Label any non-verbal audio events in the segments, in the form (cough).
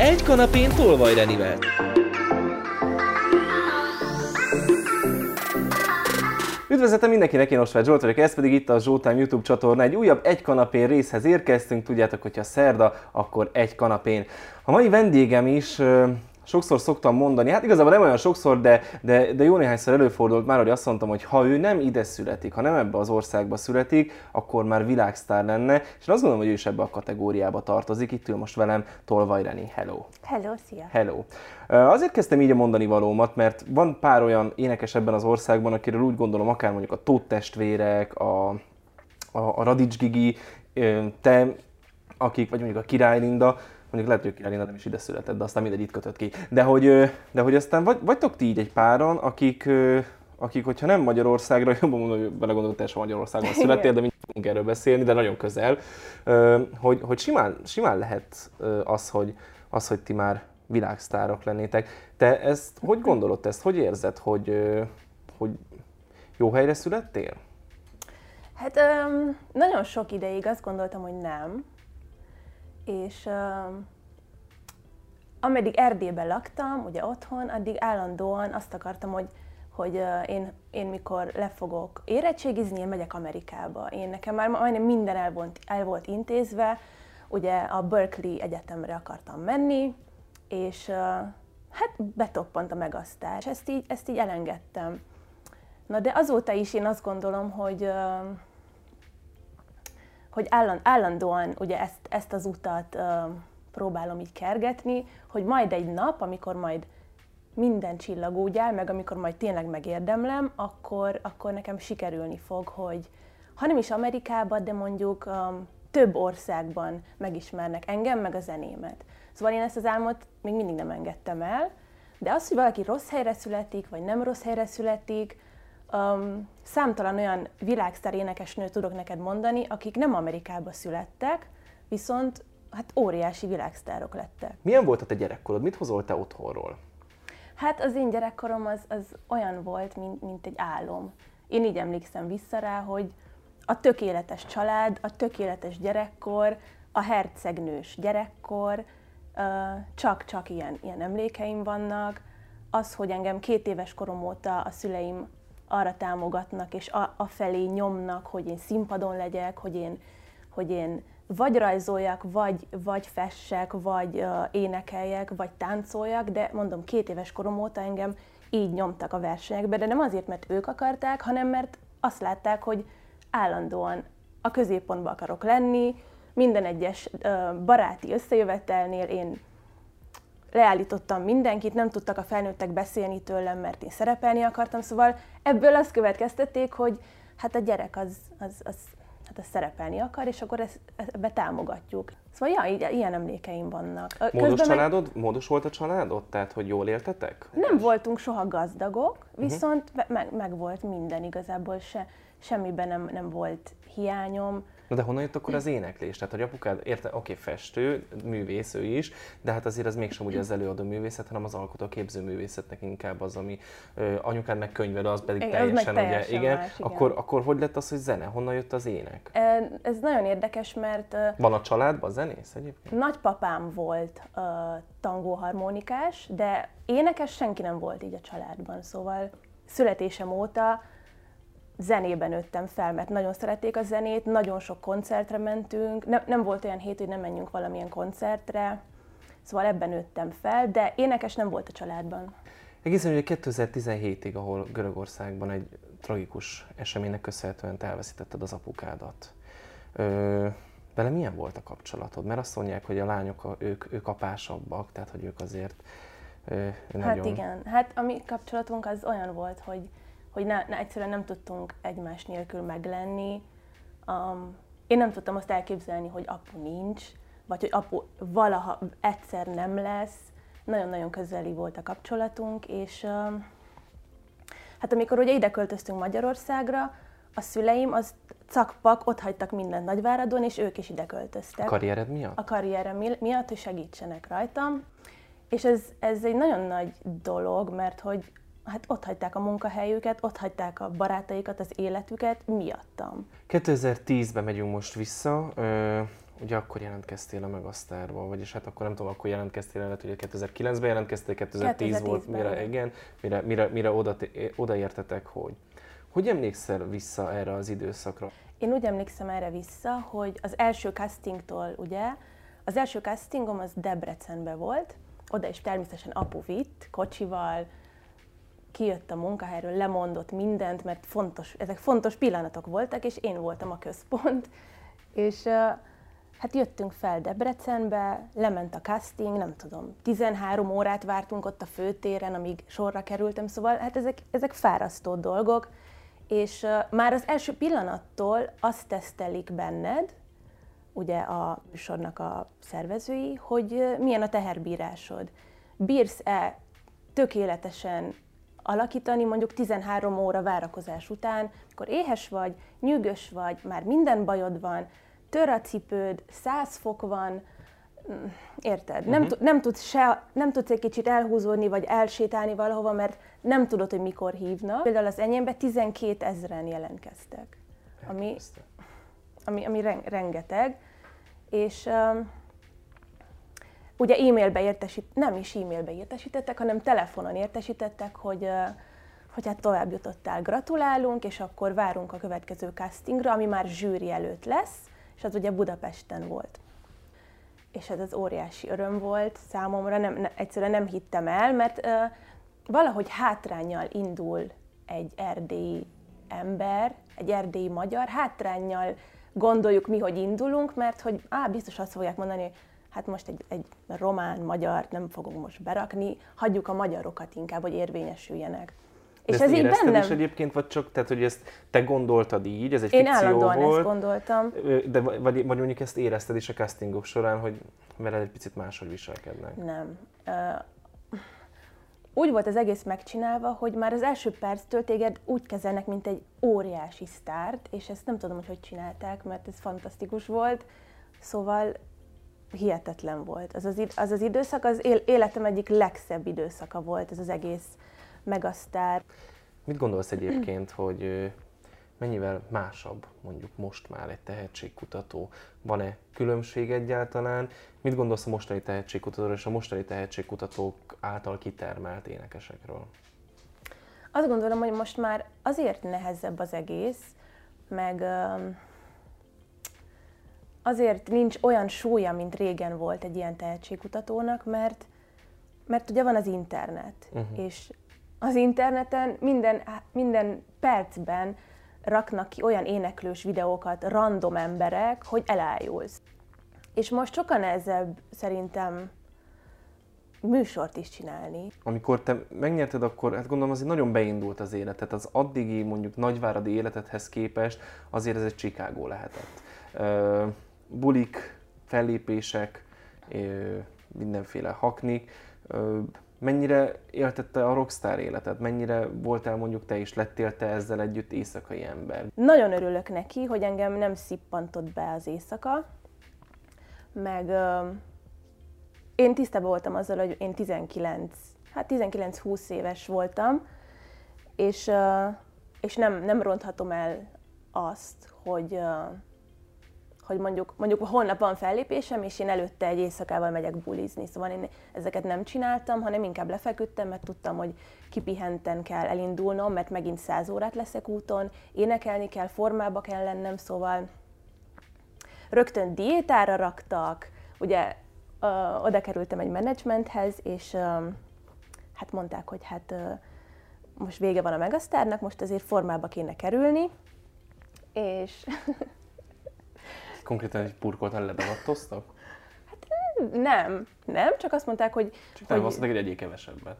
Egy kanapén Tolvaj Renivel. Üdvözletem mindenkinek, én Osvágy Zsolt vagyok, ez pedig itt a Zsoltán YouTube csatorna. Egy újabb egy kanapén részhez érkeztünk, tudjátok, hogyha szerda, akkor egy kanapén. A mai vendégem is sokszor szoktam mondani, hát igazából nem olyan sokszor, de, de, de jó néhányszor előfordult már, hogy azt mondtam, hogy ha ő nem ide születik, ha nem ebbe az országba születik, akkor már világsztár lenne, és én azt gondolom, hogy ő is ebbe a kategóriába tartozik. Itt ül most velem Tolvaj Reni. Hello! Hello, szia! Hello! Azért kezdtem így a mondani valómat, mert van pár olyan énekes ebben az országban, akiről úgy gondolom, akár mondjuk a Tóth testvérek, a, a, a Radics Gigi, te, akik, vagy mondjuk a Király Linda, mondjuk lehet, hogy Király nem is ide született, de aztán mindegy itt kötött ki. De hogy, de hogy aztán vagy, vagytok ti így egy páran, akik, akik, hogyha nem Magyarországra, (laughs) jobban mondom, hogy belegondolok, teljesen Magyarországon születtél, de mindjárt fogunk erről beszélni, de nagyon közel, hogy, hogy simán, simán lehet az, hogy, az, hogy ti már világsztárok lennétek. Te ezt hogy gondolod, ezt hogy érzed, hogy, hogy jó helyre születtél? Hát um, nagyon sok ideig azt gondoltam, hogy nem, és ameddig Erdélyben laktam, ugye otthon, addig állandóan azt akartam, hogy, hogy én, én mikor le fogok érettségizni, én megyek Amerikába. Én nekem már majdnem minden el volt, el volt intézve, ugye a Berkeley Egyetemre akartam menni, és hát betoppant a megasztás. Ezt így, ezt így elengedtem. Na de azóta is én azt gondolom, hogy hogy álland, állandóan ugye ezt, ezt az utat uh, próbálom így kergetni, hogy majd egy nap, amikor majd minden csillag úgy áll, meg amikor majd tényleg megérdemlem, akkor, akkor nekem sikerülni fog, hogy ha nem is Amerikában, de mondjuk um, több országban megismernek engem, meg a zenémet. Szóval én ezt az álmot még mindig nem engedtem el, de az, hogy valaki rossz helyre születik, vagy nem rossz helyre születik, Um, számtalan olyan világsztár énekesnő tudok neked mondani, akik nem Amerikába születtek, viszont hát óriási világsztárok lettek. Milyen volt a te gyerekkorod? Mit hozol te otthonról? Hát az én gyerekkorom az, az olyan volt, mint, mint egy álom. Én így emlékszem vissza rá, hogy a tökéletes család, a tökéletes gyerekkor, a hercegnős gyerekkor, csak-csak ilyen, ilyen emlékeim vannak. Az, hogy engem két éves korom óta a szüleim arra támogatnak, és a, a felé nyomnak, hogy én színpadon legyek, hogy én, hogy én vagy rajzoljak, vagy, vagy fessek, vagy uh, énekeljek, vagy táncoljak, de mondom, két éves korom óta engem így nyomtak a versenyekbe, de nem azért, mert ők akarták, hanem mert azt látták, hogy állandóan a középpontba akarok lenni, minden egyes uh, baráti összejövetelnél én leállítottam mindenkit, nem tudtak a felnőttek beszélni tőlem, mert én szerepelni akartam, szóval ebből azt következtették, hogy hát a gyerek az, az, az, hát az szerepelni akar, és akkor ezt, ebbe támogatjuk. Szóval ja, ilyen emlékeim vannak. Módos Közben családod? Meg... Módos volt a családod? Tehát, hogy jól éltetek? Nem voltunk soha gazdagok, mhm. viszont uh-huh. meg, meg volt minden igazából, se, semmiben nem, nem volt hiányom. Na de honnan jött akkor az éneklés? Tehát, hogy apukád, érte, oké, okay, festő, művész ő is, de hát azért az mégsem ugye az előadó művészet, hanem az alkotó képző művészetnek inkább az, ami ö, anyukád meg könyved, az pedig igen, teljesen, meg teljesen ugye, igen. Más, igen. Akkor, akkor hogy lett az, hogy zene? Honnan jött az ének? Ez nagyon érdekes, mert... Van a családban zenész egyébként? Nagypapám volt uh, tangóharmonikás, de énekes senki nem volt így a családban, szóval születésem óta zenében nőttem fel, mert nagyon szerették a zenét, nagyon sok koncertre mentünk, nem, nem volt olyan hét, hogy nem menjünk valamilyen koncertre, szóval ebben nőttem fel, de énekes nem volt a családban. Egészen ugye 2017-ig, ahol Görögországban egy tragikus eseménynek köszönhetően te elveszítetted az apukádat. Ö, vele milyen volt a kapcsolatod? Mert azt mondják, hogy a lányok, ők, ők apásabbak, tehát hogy ők azért ö, nagyon... Hát igen, hát a mi kapcsolatunk az olyan volt, hogy hogy ne, ne, egyszerűen nem tudtunk egymás nélkül meglenni. Um, én nem tudtam azt elképzelni, hogy apu nincs, vagy hogy apu valaha egyszer nem lesz. Nagyon-nagyon közeli volt a kapcsolatunk, és um, hát amikor ugye ide költöztünk Magyarországra, a szüleim az cakpak, ott hagytak mindent Nagyváradon, és ők is ide költöztek. A karriered miatt? A karrierem miatt, hogy segítsenek rajtam. És ez, ez egy nagyon nagy dolog, mert hogy hát ott hagyták a munkahelyüket, ott hagyták a barátaikat, az életüket miattam. 2010-ben megyünk most vissza, ugye akkor jelentkeztél a Megasztárba, vagyis hát akkor nem tudom, akkor jelentkeztél, lehet, hogy 2009-ben jelentkeztél, 2010, volt, 2010-ben. mire, igen, mire, mire, mire oda, odaértetek, hogy. Hogy emlékszel vissza erre az időszakra? Én úgy emlékszem erre vissza, hogy az első castingtól, ugye, az első castingom az Debrecenbe volt, oda is természetesen apu vitt, kocsival, kijött a munkahelyről, lemondott mindent, mert fontos, ezek fontos pillanatok voltak, és én voltam a központ. (laughs) És hát jöttünk fel Debrecenbe, lement a casting, nem tudom, 13 órát vártunk ott a főtéren, amíg sorra kerültem, szóval hát ezek, ezek fárasztó dolgok, és már az első pillanattól azt tesztelik benned, ugye a műsornak a szervezői, hogy milyen a teherbírásod. Bírsz-e tökéletesen alakítani mondjuk 13 óra várakozás után, akkor éhes vagy, nyűgös vagy, már minden bajod van, tör a cipőd, 100 fok van, mm, érted? Nem, tud- nem, tudsz se, nem tudsz egy kicsit elhúzódni, vagy elsétálni valahova, mert nem tudod, hogy mikor hívnak. Például az enyémben 12 ezeren jelentkeztek, ami, ami, ami ren- rengeteg, és um, ugye e-mailbe értesít, nem is e-mailbe értesítettek, hanem telefonon értesítettek, hogy, hogy hát tovább jutottál, gratulálunk, és akkor várunk a következő castingra, ami már zsűri előtt lesz, és az ugye Budapesten volt. És ez az óriási öröm volt számomra, nem, ne, egyszerűen nem hittem el, mert uh, valahogy hátrányjal indul egy erdélyi ember, egy erdélyi magyar, hátrányjal gondoljuk mi, hogy indulunk, mert hogy á, biztos azt fogják mondani, hogy hát most egy, egy román, magyar nem fogunk most berakni, hagyjuk a magyarokat inkább, hogy érvényesüljenek. De És ez így bennem, is egyébként, vagy csak, tehát, hogy ezt te gondoltad így, ez egy én fikció állandóan volt, ezt gondoltam. de vagy, vagy mondjuk ezt érezted is a castingok során, hogy veled egy picit máshogy viselkednek. Nem. Úgy volt az egész megcsinálva, hogy már az első perctől téged úgy kezelnek, mint egy óriási sztárt, és ezt nem tudom, hogy hogy csinálták, mert ez fantasztikus volt. Szóval hihetetlen volt. Az az, az, az időszak az él- életem egyik legszebb időszaka volt, ez az egész megasztár. Mit gondolsz egyébként, hogy mennyivel másabb mondjuk most már egy tehetségkutató? Van-e különbség egyáltalán? Mit gondolsz a mostani tehetségkutatóról és a mostani tehetségkutatók által kitermelt énekesekről? Azt gondolom, hogy most már azért nehezebb az egész, meg azért nincs olyan súlya, mint régen volt egy ilyen tehetségkutatónak, mert, mert ugye van az internet, uh-huh. és az interneten minden, minden percben raknak ki olyan éneklős videókat random emberek, hogy elájulsz. És most sokkal nehezebb szerintem műsort is csinálni. Amikor te megnyerted, akkor hát gondolom azért nagyon beindult az életed. Az addigi mondjuk nagyváradi életedhez képest azért ez egy Chicago lehetett. Ö, bulik, fellépések, mindenféle haknik. Mennyire éltette a rockstar életed? Mennyire voltál mondjuk te is, lettél te ezzel együtt éjszakai ember? Nagyon örülök neki, hogy engem nem szippantott be az éjszaka, meg én tisztában voltam azzal, hogy én 19, hát 19-20 éves voltam, és, és nem, nem ronthatom el azt, hogy, ö, hogy mondjuk, mondjuk holnap van fellépésem, és én előtte egy éjszakával megyek bulizni. Szóval én ezeket nem csináltam, hanem inkább lefeküdtem, mert tudtam, hogy kipihenten kell elindulnom, mert megint száz órát leszek úton, énekelni kell, formába kell lennem, szóval rögtön diétára raktak, ugye ö, oda kerültem egy menedzsmenthez, és ö, hát mondták, hogy hát ö, most vége van a Megasztárnak, most azért formába kéne kerülni, és (laughs) Konkrétan egy purkoltan lebevattoztak? nem, nem, csak azt mondták, hogy, Csak nem azt mondták, hogy egyéb kevesebbet.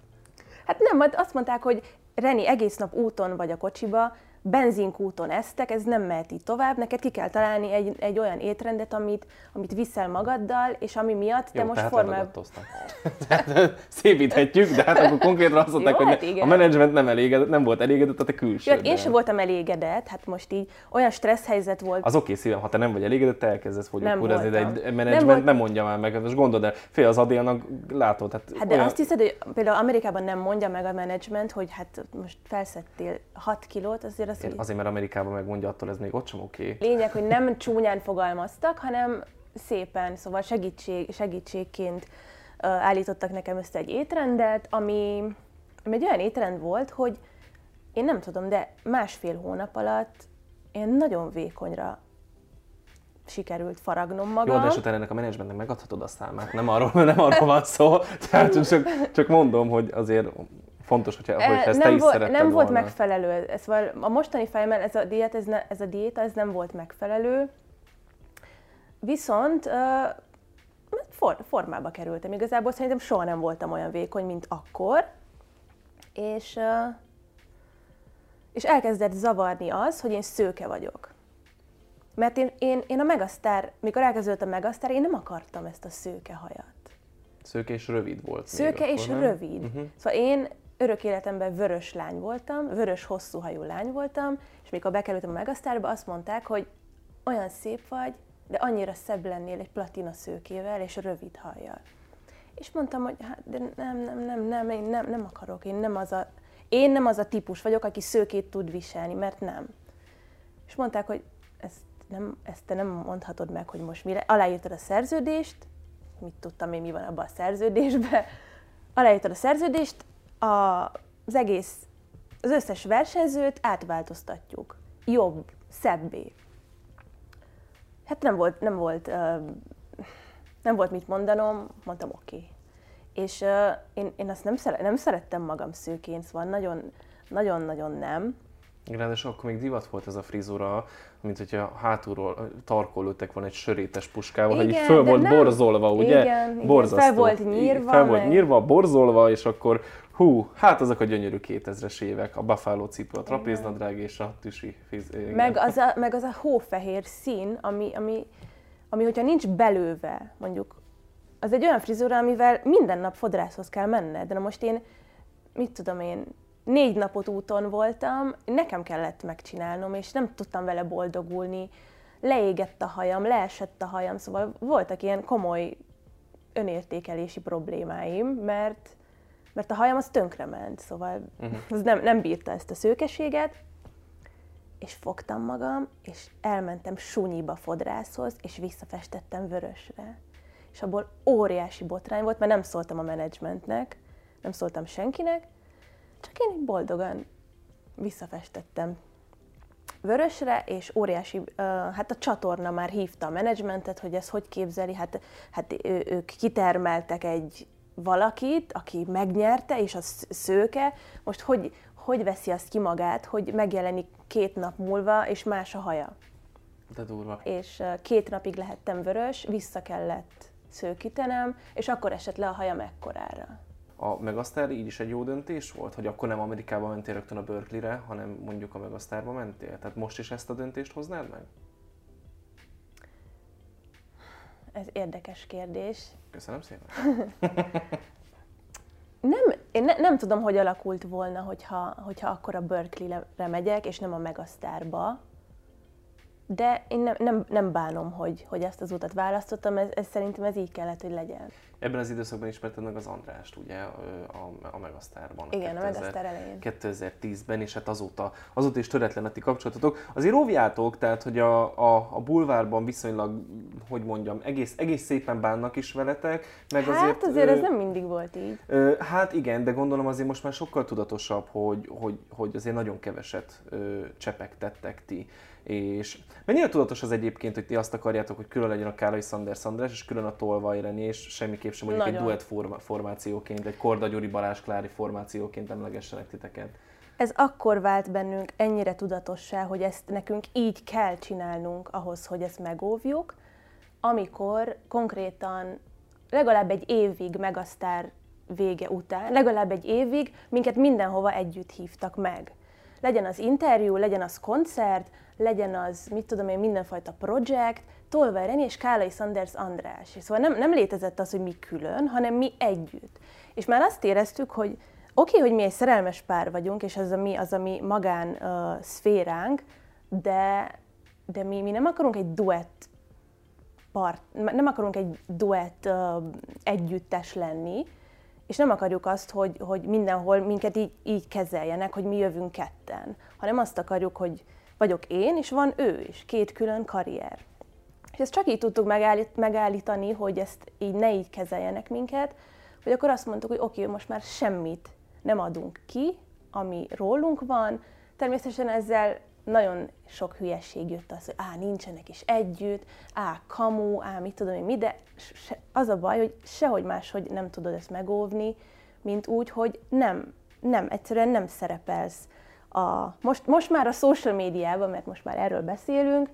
hát nem, majd azt mondták, hogy Reni, egész nap úton vagy a kocsiba, benzinkúton esztek, ez nem mehet így tovább, neked ki kell találni egy, egy olyan étrendet, amit, amit viszel magaddal, és ami miatt te Jó, most formál... (laughs) szépíthetjük, de hát akkor konkrétan azt mondták, Jó, hogy hát ne- a menedzsment nem, elégedett, nem volt elégedett a te Ja, külsőddel. én sem voltam elégedett, hát most így olyan stressz helyzet volt, Az oké szívem, ha te nem vagy elégedett, te elkezdesz Nem fogyókúrázni, de egy Nem menedzsment volt- nem mondja már meg, most gondold el, fél az Adélnak látod, hát, Hát de azt hiszed, hogy például Amerikában nem mondja meg a menedzsment, hogy hát most felszettél 6 kilót, azért azt, Én azért, mert Amerikában megmondja, attól ez még ott sem oké. lényeg, hogy nem csúnyán fogalmaztak, hanem szépen, szóval segítség, segítségként állítottak nekem össze egy étrendet, ami, ami egy olyan étrend volt, hogy én nem tudom, de másfél hónap alatt én nagyon vékonyra sikerült faragnom magam. Jó, de esetleg ennek a menedzsmentnek megadhatod a számát, nem arról, (laughs) nem arról van szó, tehát csak, csak mondom, hogy azért fontos, hogyha, hogyha ezt te nem, is volt, nem volt volna. megfelelő. Ez, szóval a mostani fejemmel ez a, diét, ez, ne, ez a diéta ez nem volt megfelelő. Viszont uh, for, formába kerültem. Igazából szerintem soha nem voltam olyan vékony, mint akkor. És, uh, és elkezdett zavarni az, hogy én szőke vagyok. Mert én, én, én a Megasztár, mikor elkezdődött a Megasztár, én nem akartam ezt a szőke hajat. Szőke és rövid volt. Szőke akkor, és nem? rövid. Uh-huh. Szóval én örök életemben vörös lány voltam, vörös hosszú hajú lány voltam, és mikor bekerültem a Megasztárba, azt mondták, hogy olyan szép vagy, de annyira szebb lennél egy platina szőkével és rövid hajjal. És mondtam, hogy hát, de nem, nem, nem, nem, én nem, nem akarok, én nem az a, én nem az a típus vagyok, aki szőkét tud viselni, mert nem. És mondták, hogy ezt, nem, ezt te nem mondhatod meg, hogy most mire. Aláírtad a szerződést, mit tudtam én, mi van abban a szerződésben. Aláírtad a szerződést, a, az egész, az összes versenyzőt átváltoztatjuk. Jobb, szebbé. Hát nem volt, nem volt, nem volt mit mondanom, mondtam oké. Okay. És én, én azt nem, szere, nem szerettem magam szőkén, szóval nagyon, nagyon-nagyon nem. Ráadásul akkor még divat volt ez a frizura, mint hogyha hátulról tarkol lőttek volna egy sörétes puskával, hogy így Igen, föl de volt nem. borzolva, ugye? Igen, igen, Borzasztó. fel volt nyírva, Fel volt nyírva, borzolva, és akkor hú, hát azok a gyönyörű 2000-es évek, a buffalo cipő, a trapéznadrág és a tüsi fiz... igen. Meg az a, meg az a hófehér szín, ami, ami, ami, hogyha nincs belőve, mondjuk, az egy olyan frizura, amivel minden nap fodrászhoz kell menned. De most én, mit tudom én, négy napot úton voltam, nekem kellett megcsinálnom, és nem tudtam vele boldogulni. Leégett a hajam, leesett a hajam, szóval voltak ilyen komoly önértékelési problémáim, mert, mert a hajam az tönkrement, szóval uh-huh. az nem, nem bírta ezt a szőkeséget, és fogtam magam, és elmentem sunyiba fodrászhoz, és visszafestettem vörösre. És abból óriási botrány volt, mert nem szóltam a menedzsmentnek, nem szóltam senkinek, csak én így boldogan visszafestettem vörösre, és óriási, hát a csatorna már hívta a menedzsmentet, hogy ez hogy képzeli, hát, hát ő, ők kitermeltek egy valakit, aki megnyerte, és az szőke, most hogy, hogy veszi azt ki magát, hogy megjelenik két nap múlva, és más a haja. De durva. És két napig lehettem vörös, vissza kellett szőkítenem, és akkor esett le a hajam ekkorára. A Megasztár így is egy jó döntés volt, hogy akkor nem Amerikába mentél rögtön a Berkeley-re, hanem mondjuk a Megasztárba mentél? Tehát most is ezt a döntést hoznád meg? Ez érdekes kérdés. Köszönöm szépen. (laughs) Nem, én ne, nem tudom, hogy alakult volna, hogyha, hogyha akkor a Berkeley-re megyek, és nem a Megasztárba. De én nem, nem, nem bánom, hogy, hogy ezt az utat választottam, ez, ez szerintem ez így kellett, hogy legyen. Ebben az időszakban ismerted meg az Andrást, ugye, a, a, Megasztárban. Igen, a Megasztár elején. 2010-ben, és hát azóta, azóta is töretlen a ti kapcsolatotok. Azért óvjátok, tehát, hogy a, a, a bulvárban viszonylag, hogy mondjam, egész, egész szépen bánnak is veletek, meg hát azért... azért ö, ez nem mindig volt így. Ö, hát igen, de gondolom azért most már sokkal tudatosabb, hogy, hogy, hogy azért nagyon keveset ö, csepegtettek ti. És mennyire tudatos az egyébként, hogy ti azt akarjátok, hogy külön legyen a Kálai Sanders András, és külön a Tolvaj René, és semmiképp sem mondjuk egy Nagyon. duett forma, formációként, egy Korda Gyuri Balázs Klári formációként emlegessenek titeket. Ez akkor vált bennünk ennyire tudatossá, hogy ezt nekünk így kell csinálnunk ahhoz, hogy ezt megóvjuk, amikor konkrétan legalább egy évig megasztár vége után, legalább egy évig minket mindenhova együtt hívtak meg. Legyen az interjú, legyen az koncert, legyen az, mit tudom én, mindenfajta projekt, Tolvaj Reni és Kálai Sanders András. És szóval nem, nem létezett az, hogy mi külön, hanem mi együtt. És már azt éreztük, hogy oké, okay, hogy mi egy szerelmes pár vagyunk, és az a mi, az a mi magán uh, szféránk, de, de mi, mi nem akarunk egy duett part, nem akarunk egy duett uh, együttes lenni, és nem akarjuk azt, hogy, hogy mindenhol minket így, így kezeljenek, hogy mi jövünk ketten, hanem azt akarjuk, hogy vagyok én, és van ő is, két külön karrier. És ezt csak így tudtuk megállít, megállítani, hogy ezt így ne így kezeljenek minket, hogy akkor azt mondtuk, hogy oké, most már semmit nem adunk ki, ami rólunk van. Természetesen ezzel nagyon sok hülyeség jött az, hogy á, nincsenek is együtt, á, kamu, á, mit tudom én mi, de az a baj, hogy sehogy máshogy nem tudod ezt megóvni, mint úgy, hogy nem, nem, egyszerűen nem szerepelsz a, most, most már a social médiában, mert most már erről beszélünk,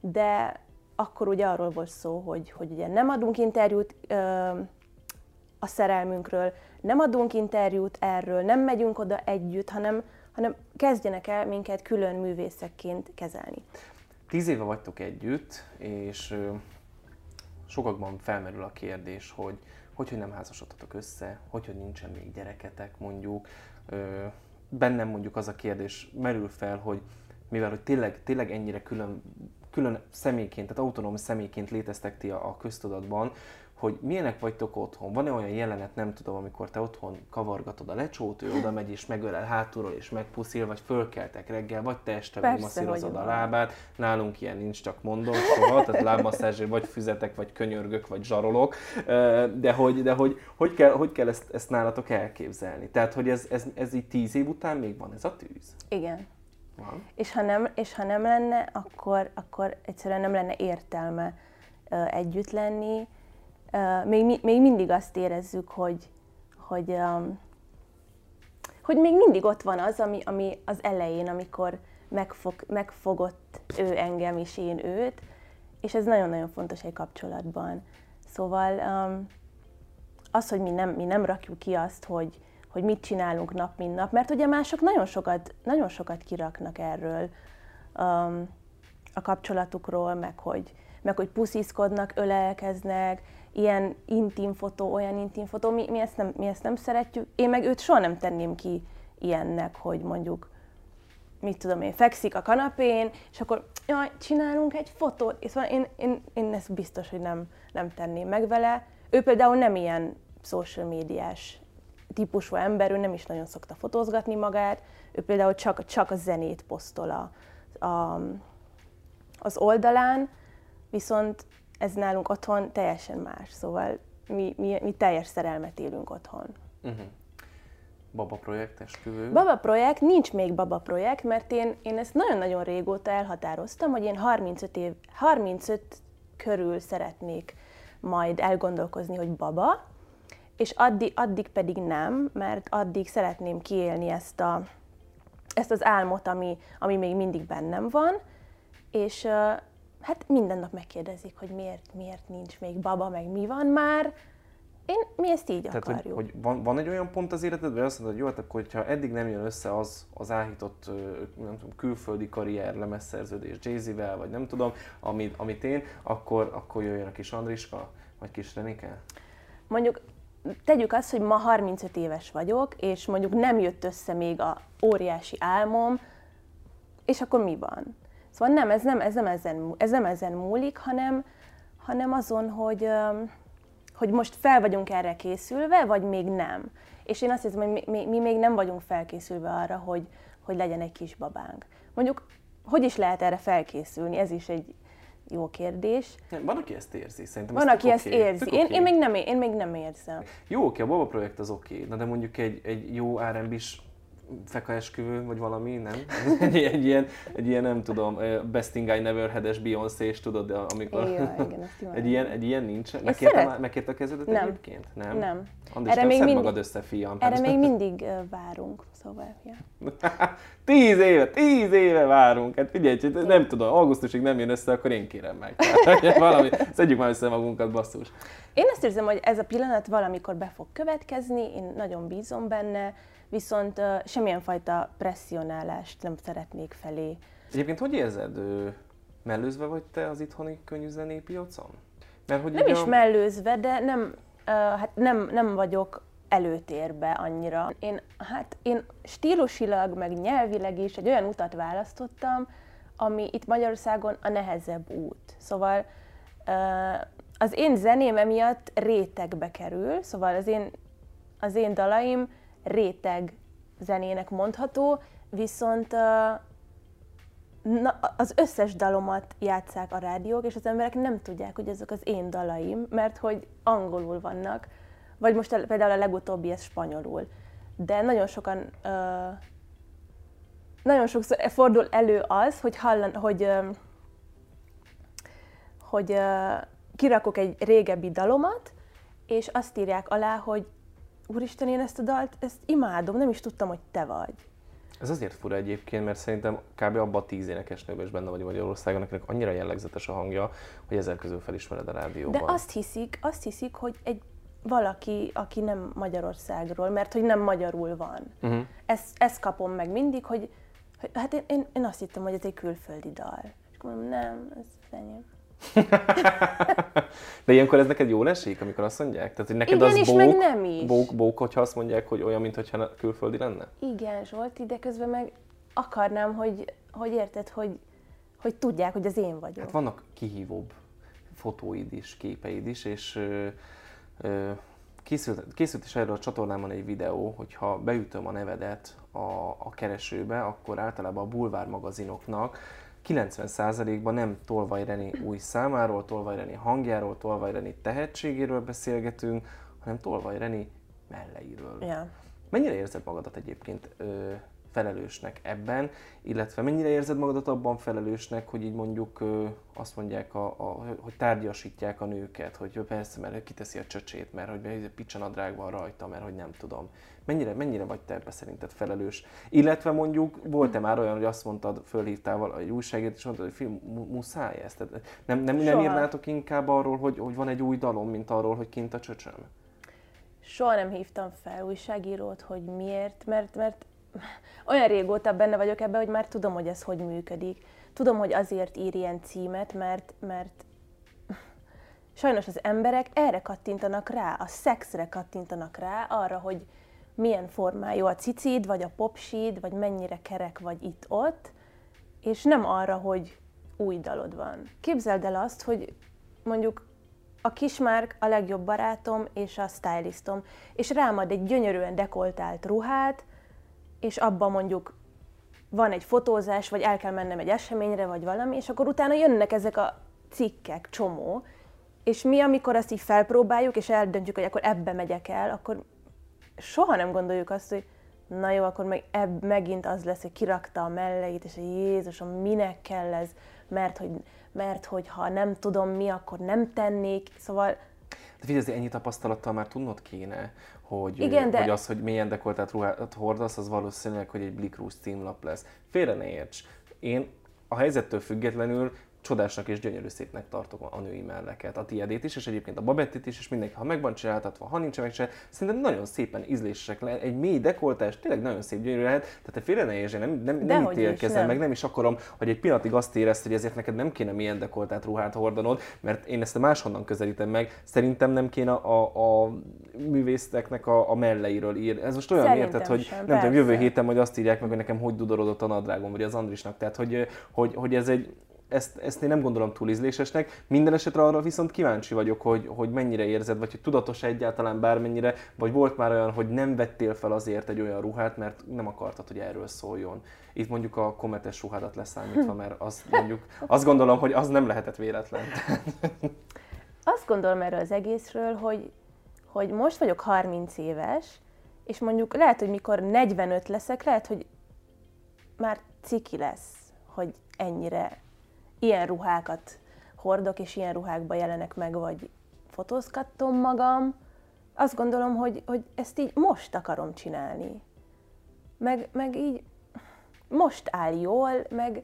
de akkor ugye arról volt szó, hogy, hogy ugye nem adunk interjút ö, a szerelmünkről, nem adunk interjút erről, nem megyünk oda együtt, hanem, hanem kezdjenek el minket külön művészekként kezelni. Tíz éve vagytok együtt, és sokakban felmerül a kérdés, hogy hogy, hogy nem házasodtatok össze, hogy, hogy nincsen még gyereketek mondjuk. Bennem mondjuk az a kérdés merül fel, hogy mivel hogy tényleg, tényleg ennyire külön, külön személyként, tehát autonóm személyként léteztek ti a, a köztudatban, hogy milyenek vagytok otthon. Van-e olyan jelenet, nem tudom, amikor te otthon kavargatod a lecsót, ő oda megy és megölel hátulról és megpuszil, vagy fölkeltek reggel, vagy te este megmasszírozod a lábát. Nálunk ilyen nincs, csak mondom soha, tehát lábmasszázsért vagy füzetek, vagy könyörgök, vagy zsarolok. De hogy, de hogy, hogy kell, hogy kell ezt, ezt nálatok elképzelni? Tehát, hogy ez, ez, ez így tíz év után még van ez a tűz? Igen. Van. És ha nem, és ha nem lenne, akkor, akkor egyszerűen nem lenne értelme együtt lenni, még, még mindig azt érezzük, hogy, hogy, hogy még mindig ott van az, ami, ami az elején, amikor megfog, megfogott ő engem és én őt, és ez nagyon-nagyon fontos egy kapcsolatban. Szóval az, hogy mi nem, mi nem rakjuk ki azt, hogy, hogy mit csinálunk nap, mint nap, mert ugye mások nagyon sokat, nagyon sokat kiraknak erről um, a kapcsolatukról, meg hogy, meg hogy pusziszkodnak, ölelkeznek, ilyen intim fotó, olyan intim fotó, mi, mi, ezt nem, mi ezt nem szeretjük. Én meg őt soha nem tenném ki ilyennek, hogy mondjuk, mit tudom én, fekszik a kanapén, és akkor jaj, csinálunk egy fotót, és szóval én, én, én ezt biztos, hogy nem, nem tenném meg vele. Ő például nem ilyen social médiás típusú ember, ő nem is nagyon szokta fotózgatni magát, ő például csak, csak a zenét posztol a, a, az oldalán, viszont ez nálunk otthon teljesen más, szóval mi, mi, mi teljes szerelmet élünk otthon. Uh-huh. Baba projekt, esküvő? Baba projekt, nincs még baba projekt, mert én, én ezt nagyon-nagyon régóta elhatároztam, hogy én 35, év, 35 körül szeretnék majd elgondolkozni, hogy baba, és addig, addig pedig nem, mert addig szeretném kiélni ezt, a, ezt az álmot, ami, ami még mindig bennem van, és hát minden nap megkérdezik, hogy miért, miért nincs még baba, meg mi van már. Én, mi ezt így Tehát, akarjuk. Hogy, hogy van, van, egy olyan pont az életedben, hogy azt mondod, hogy jó, hát akkor, hogyha eddig nem jön össze az, az áhított nem tudom, külföldi karrier, lemezszerződés Jay-Z-vel, vagy nem tudom, amit, amit én, akkor, akkor jöjjön a kis Andriska, vagy kis Renike? Mondjuk tegyük azt, hogy ma 35 éves vagyok, és mondjuk nem jött össze még a óriási álmom, és akkor mi van? Szóval nem, ez nem, ez nem, ezen, ez nem ezen múlik, hanem, hanem azon, hogy, hogy most fel vagyunk erre készülve, vagy még nem. És én azt hiszem, hogy mi, mi, mi még nem vagyunk felkészülve arra, hogy, hogy legyen egy kis babánk. Mondjuk, hogy is lehet erre felkészülni? Ez is egy jó kérdés. Van, aki ezt érzi, szerintem Van, aki ezt érzi. Én, okay. én, még nem, én még nem érzem. Jó, oké, a Baba projekt az oké, okay. de mondjuk egy, egy jó R&B-s fekaesküvő, vagy valami, nem? (laughs) egy, egy, ilyen, egy ilyen, nem tudom, Best Thing I Never Had-es beyoncé tudod, de amikor... Igen, igen, (laughs) egy, ilyen, egy ilyen nincs? Megkérte, megkérte a kezedet nem. egyébként? Nem. Nem. Andis, erre még mindig, magad össze, fiam. Erre még (laughs) mindig várunk, szóval, ja. tíz éve, tíz éve várunk. Hát figyelj, nem tudom, augusztusig nem jön össze, akkor én kérem meg. Tehát, valami, szedjük már össze magunkat, basszus. Én azt érzem, hogy ez a pillanat valamikor be fog következni, én nagyon bízom benne, viszont semmilyen fajta presszionálást nem szeretnék felé. Egyébként hogy érzed, mellőzve vagy te az itthoni könnyű piacon? Mert hogy nem is a... mellőzve, de nem, hát nem, nem vagyok előtérbe annyira. Én, hát én stílusilag, meg nyelvileg is egy olyan utat választottam, ami itt Magyarországon a nehezebb út. Szóval az én zeném emiatt rétegbe kerül, szóval az én, az én dalaim réteg zenének mondható, viszont na, az összes dalomat játszák a rádiók, és az emberek nem tudják, hogy ezek az én dalaim, mert hogy angolul vannak, vagy most például a legutóbbi ez spanyolul. De nagyon sokan, nagyon sokszor fordul elő az, hogy hallan, hogy, hogy kirakok egy régebbi dalomat, és azt írják alá, hogy úristen, én ezt a dalt, ezt imádom, nem is tudtam, hogy te vagy. Ez azért fura egyébként, mert szerintem kb. abban a tíz énekesnőben is benne vagy Magyarországon, akinek annyira jellegzetes a hangja, hogy ezek közül felismered a rádióban. De azt hiszik, azt hiszik, hogy egy valaki, aki nem Magyarországról, mert hogy nem magyarul van. Uh-huh. Ezt, ezt kapom meg mindig, hogy, hogy hát én, én, én azt hittem, hogy ez egy külföldi dal. És akkor mondom, nem, ez enyém. De ilyenkor ez neked jól esik, amikor azt mondják? Tehát, hogy neked Igen az is, bók, meg nem is. Bók, bók, hogyha azt mondják, hogy olyan, mintha külföldi lenne? Igen, Zsolt, de közben meg akarnám, hogy, hogy érted, hogy, hogy tudják, hogy az én vagyok. Hát vannak kihívóbb fotóid is, képeid is, és ö, ö, készült, készült is erről a csatornámon egy videó, hogyha beütöm a nevedet a, a keresőbe, akkor általában a bulvár magazinoknak 90%-ban nem Tolvaj Reni új számáról, Tolvaj Reni hangjáról, Tolvaj Reni tehetségéről beszélgetünk, hanem Tolvaj Reni melleiről. Ja. Mennyire érzed magadat egyébként ö, felelősnek ebben, illetve mennyire érzed magadat abban felelősnek, hogy így mondjuk azt mondják, a, a, hogy tárgyasítják a nőket, hogy persze, mert kiteszi a csöcsét, mert hogy picsanadrág van rajta, mert hogy nem tudom. Mennyire, mennyire vagy te ebbe szerinted felelős? Illetve mondjuk volt-e már olyan, hogy azt mondtad, fölhívtál egy újságért, és mondtad, hogy film, muszáj ezt? Tehát nem, nem, nem írnátok inkább arról, hogy, hogy van egy új dalom, mint arról, hogy kint a csöcsöm? Soha nem hívtam fel újságírót, hogy miért, mert, mert olyan régóta benne vagyok ebben, hogy már tudom, hogy ez hogy működik. Tudom, hogy azért ír ilyen címet, mert, mert sajnos az emberek erre kattintanak rá, a szexre kattintanak rá, arra, hogy milyen formájú a cicid, vagy a popsid, vagy mennyire kerek vagy itt-ott, és nem arra, hogy új dalod van. Képzeld el azt, hogy mondjuk a kismárk a legjobb barátom és a stylistom, és rám ad egy gyönyörűen dekoltált ruhát, és abban mondjuk van egy fotózás, vagy el kell mennem egy eseményre, vagy valami, és akkor utána jönnek ezek a cikkek, csomó, és mi, amikor azt így felpróbáljuk, és eldöntjük, hogy akkor ebbe megyek el, akkor soha nem gondoljuk azt, hogy na jó, akkor meg ebb, megint az lesz, hogy kirakta a melleit, és hogy Jézusom, minek kell ez, mert hogy, mert hogy ha nem tudom mi, akkor nem tennék, szóval... De figyelj, ennyi tapasztalattal már tudnod kéne, hogy, Igen, de... hogy az, hogy milyen dekoltát ruhát hordasz, az valószínűleg, hogy egy Blick Rouge címlap lesz. Félre ne érts. Én a helyzettől függetlenül csodásnak és gyönyörű szépnek tartok a női melleket, a tiédét is, és egyébként a babettit is, és mindenki, ha megvan csináltatva, ha nincs megcsinálva, szerintem nagyon szépen ízlésesek lehet. Egy mély dekoltás tényleg nagyon szép gyönyörű lehet, tehát te félre ne értsél, nem, nem, nem ítélkezem, meg nem is akarom, hogy egy pillanatig azt érezd, hogy ezért neked nem kéne milyen dekoltát ruhát hordanod, mert én ezt máshonnan közelítem meg, szerintem nem kéne a, a művészeknek a, a melleiről ír. Ez most olyan Szerintem érted, hogy nem tudom, jövő héten majd azt írják meg, hogy nekem hogy dudorodott a nadrágom, vagy az Andrisnak. Tehát, hogy, hogy, hogy ez egy, ezt, ezt én nem gondolom túl ízlésesnek. Minden esetre arra viszont kíváncsi vagyok, hogy, hogy mennyire érzed, vagy hogy tudatos egyáltalán bármennyire, vagy volt már olyan, hogy nem vettél fel azért egy olyan ruhát, mert nem akartad, hogy erről szóljon. Itt mondjuk a kometes ruhádat leszámítva, mert azt mondjuk, azt gondolom, hogy az nem lehetett véletlen. (laughs) Azt gondolom erről az egészről, hogy, hogy most vagyok 30 éves, és mondjuk lehet, hogy mikor 45 leszek, lehet, hogy már ciki lesz, hogy ennyire ilyen ruhákat hordok, és ilyen ruhákba jelenek meg, vagy fotózkattom magam. Azt gondolom, hogy, hogy ezt így most akarom csinálni. Meg, meg így most áll jól, meg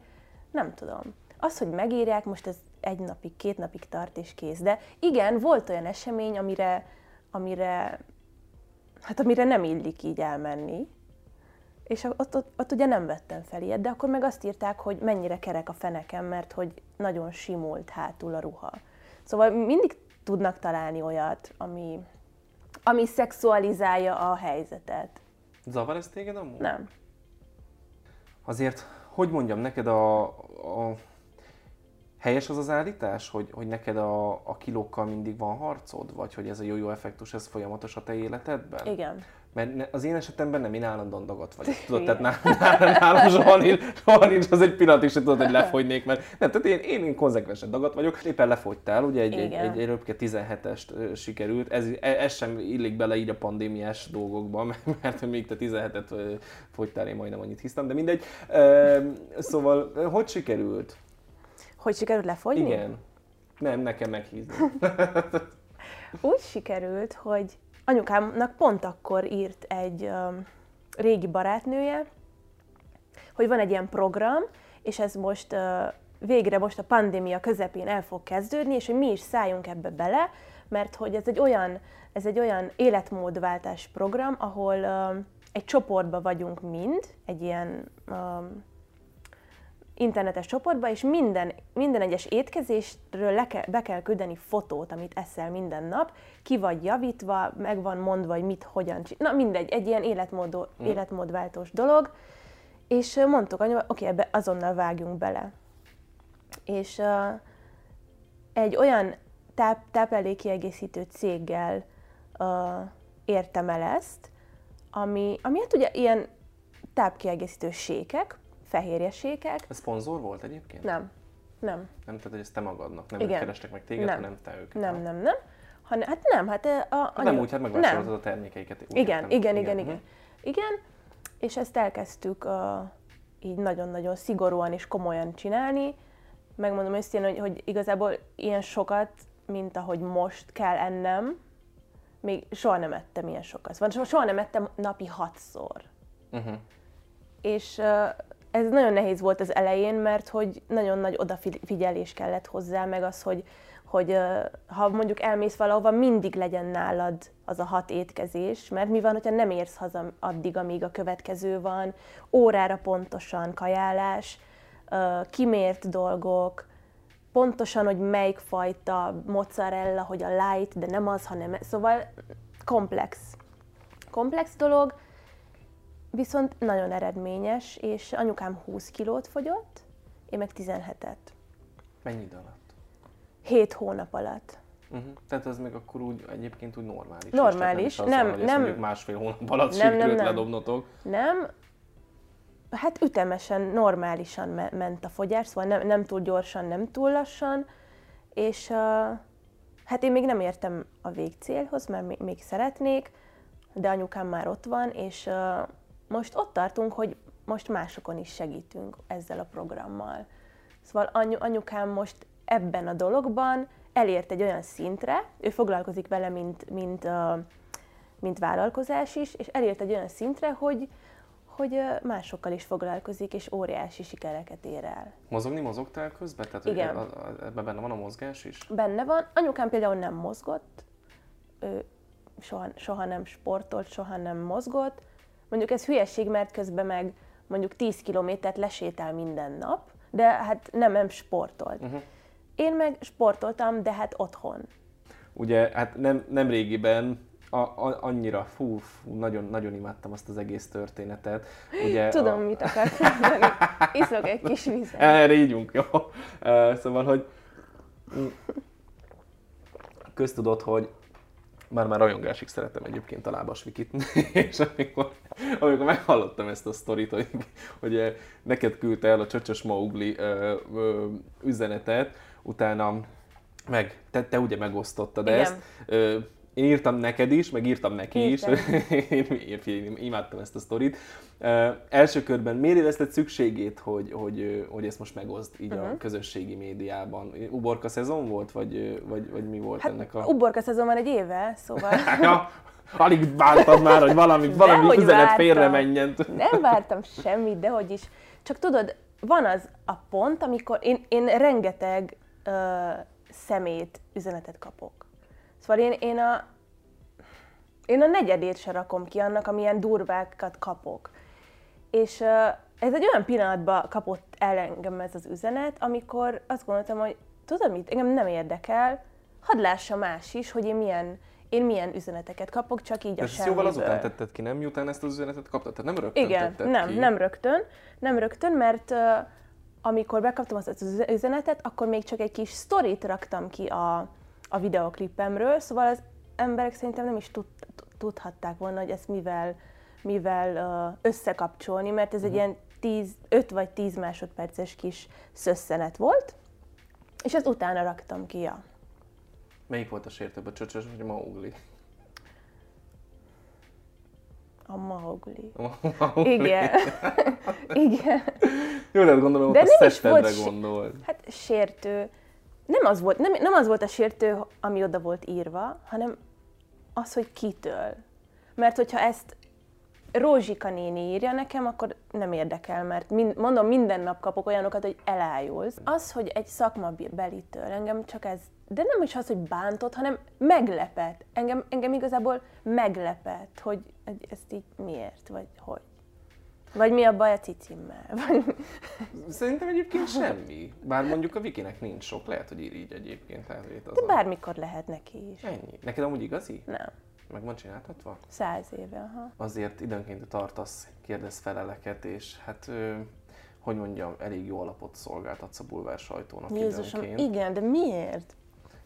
nem tudom. Az, hogy megírják, most ez egy napig, két napig tart és kész. De igen, volt olyan esemény, amire, amire, hát amire nem illik így elmenni, és ott, ott, ott ugye nem vettem fel ilyet, de akkor meg azt írták, hogy mennyire kerek a fenekem, mert hogy nagyon simult hátul a ruha. Szóval mindig tudnak találni olyat, ami, ami szexualizálja a helyzetet. Zavar ez téged amúgy? Nem. Azért, hogy mondjam neked, a, a Helyes az az állítás, hogy, hogy neked a, a kilókkal mindig van harcod? Vagy hogy ez a jó-jó effektus, ez folyamatos a te életedben? Igen. Mert az én esetemben nem, én állandóan dagat vagyok. (laughs) Tudod, tehát nálam, nálam, nálam soha, nincs, soha nincs az egy pillanat is, hogy tudod, hogy lefogynék, mert nem, tehát én, én, én konzekvensen dagat vagyok. Éppen lefogytál, ugye egy, egy, Igen. egy, egy röpke 17-est ö, sikerült. Ez, e- ez sem illik bele így a pandémiás dolgokba, (laughs) mert, mert még te 17-et ö, fogytál, én majdnem annyit hiszem, de mindegy. Szóval, hogy sikerült? Hogy sikerült lefogyni? Igen. Nem, nekem meghízni. (laughs) Úgy sikerült, hogy anyukámnak pont akkor írt egy régi barátnője, hogy van egy ilyen program, és ez most végre most a pandémia közepén el fog kezdődni, és hogy mi is szálljunk ebbe bele, mert hogy ez egy olyan, ez egy olyan életmódváltás program, ahol egy csoportba vagyunk mind, egy ilyen internetes csoportba, és minden, minden egyes étkezésről le kell, be kell küldeni fotót, amit eszel minden nap, ki vagy javítva, meg van mondva, hogy mit, hogyan csinál. Na mindegy, egy ilyen életmód, életmódváltós dolog. És mondtuk anyuval, oké, ebbe azonnal vágjunk bele. És uh, egy olyan táp, táplálékkiegészítő céggel uh, értem el ezt, ami, ami hát ugye ilyen tápkiegészítő sékek, fehérjesékek. Ez szponzor volt egyébként? Nem, nem, Nem, tehát hogy ezt te magadnak, nem Igen. ők kerestek meg téged, Nem. hanem te őket. nem, nem, nem. Hanem, hát nem, hát a, a Hát nem úgy, hát megvásároltad a termékeiket. Úgy Igen, értem. igen, igen, Mhm. igen. Igen, és ezt elkezdtük uh, így nagyon-nagyon szigorúan és komolyan csinálni. Megmondom őszintén, hogy, hogy igazából ilyen sokat, mint ahogy most kell ennem, még soha nem ettem ilyen sokat. Van, soha nem ettem napi hatszor. Uh-huh. És uh, ez nagyon nehéz volt az elején, mert hogy nagyon nagy odafigyelés kellett hozzá, meg az, hogy, hogy ha mondjuk elmész valahova, mindig legyen nálad az a hat étkezés, mert mi van, hogyha nem érsz haza addig, amíg a következő van, órára pontosan kajálás, kimért dolgok, pontosan, hogy melyik fajta mozzarella, hogy a light, de nem az, hanem... Szóval komplex. Komplex dolog, viszont nagyon eredményes, és anyukám 20 kilót fogyott, én meg 17-et. Mennyi idő alatt? 7 hónap alatt. Uh-huh. Tehát ez még akkor úgy egyébként úgy normális. is, Normális, nem, az nem- hogy nem- mondjuk másfél hónap alatt Nem, nem, nem. ledobnotok. Nem, hát ütemesen, normálisan me- ment a fogyás, szóval nem, nem túl gyorsan, nem túl lassan, és uh, hát én még nem értem a végcélhoz, mert még, még szeretnék, de anyukám már ott van, és uh, most ott tartunk, hogy most másokon is segítünk ezzel a programmal. Szóval anyu, anyukám most ebben a dologban elért egy olyan szintre, ő foglalkozik vele, mint, mint, mint vállalkozás is, és elért egy olyan szintre, hogy, hogy másokkal is foglalkozik, és óriási sikereket ér el. Mozogni mozogtál közben? Tehát Igen. a- a- ebben benne van a mozgás is? Benne van. Anyukám például nem mozgott, ő soha, soha nem sportolt, soha nem mozgott. Mondjuk ez hülyeség, mert közben meg mondjuk 10 kilométert lesétál minden nap, de hát nem, nem sportolt. Uh-huh. Én meg sportoltam, de hát otthon. Ugye, hát nem, nem régiben a, a, annyira, fú, fú, nagyon, nagyon imádtam azt az egész történetet. Ugye Tudom, a, mit akarsz mondani. Iszok egy kis vizet. (laughs) Erre ígyunk, jó. Szóval, hogy (laughs) köztudott, hogy már már rajongásig szeretem egyébként a lábas vikit, (laughs) és amikor, amikor meghallottam ezt a sztorit, hogy, hogy neked küldte el a csöcsös Maugli ö, ö, üzenetet, utána meg, te, te ugye megosztottad Igen. ezt, Ö, én írtam neked is, meg írtam neki Írtam. is, (laughs) én, én, én imádtam ezt a sztorit. Uh, első körben miért érezted szükségét, hogy, hogy, hogy ezt most megoszd így Mhm. a közösségi médiában? Uborka szezon volt, vagy, vagy, vagy mi volt Hát ennek a... uborka szezon van egy éve, szóval (laughs) ja, alig vártad már, hogy valami, (laughs) valami Dehogy üzenet vártam. félre menjen. Nem vártam semmit, de hogy is. Csak tudod, van az a pont, amikor én, én rengeteg ö, szemét üzenetet kapok. Szóval én, én a én a negyedét se rakom ki annak, amilyen durvákat kapok. És ez egy olyan pillanatban kapott el engem ez az üzenet, amikor azt gondoltam, hogy tudod mit, engem nem érdekel, hadd lássa más is, hogy én milyen, én milyen üzeneteket kapok, csak így a Ez jóval azután tetted ki, nem? Miután ezt az üzenetet kaptad? Tehát nem rögtön Igen, tetted nem, ki. nem rögtön, nem rögtön, mert uh, amikor bekaptam azt az üzenetet, akkor még csak egy kis sztorit raktam ki a, a videoklipemről, szóval az emberek szerintem nem is tud, tudhatták volna, hogy ezt mivel, mivel összekapcsolni, mert ez egy ilyen 10, 5 vagy 10 másodperces kis szösszenet volt, és ezt utána raktam ki, ja. Melyik volt a sértőbb, a csöcsös vagy a maugli? A Mowgli. A Mowgli. Igen. (laughs) Igen. Jó, de gondolom, De a nem is szettedre volt gondolt. Hát sértő. Nem az, volt, nem, nem az volt a sértő, ami oda volt írva, hanem az, hogy kitől. Mert hogyha ezt Rózsika néni írja nekem, akkor nem érdekel, mert mind, mondom, minden nap kapok olyanokat, hogy elájulsz. Az, hogy egy szakmabelitől engem csak ez, de nem is az, hogy bántott, hanem meglepett. Engem, engem igazából meglepett, hogy hogy ezt így miért, vagy hogy. Vagy mi a baj a cicimmel. (laughs) Vagy... Szerintem egyébként semmi. Bár mondjuk a Vikinek nincs sok, lehet, hogy ír így egyébként. Itt az De bármikor lehet neki is. Ennyi. Neked amúgy igazi? Nem. Meg van csináltatva? Száz éve, aha. Azért időnként tartasz kérdezfeleleket, és hát, hogy mondjam, elég jó alapot szolgáltatsz a bulvár sajtónak Jézusom, időnként. igen, de miért?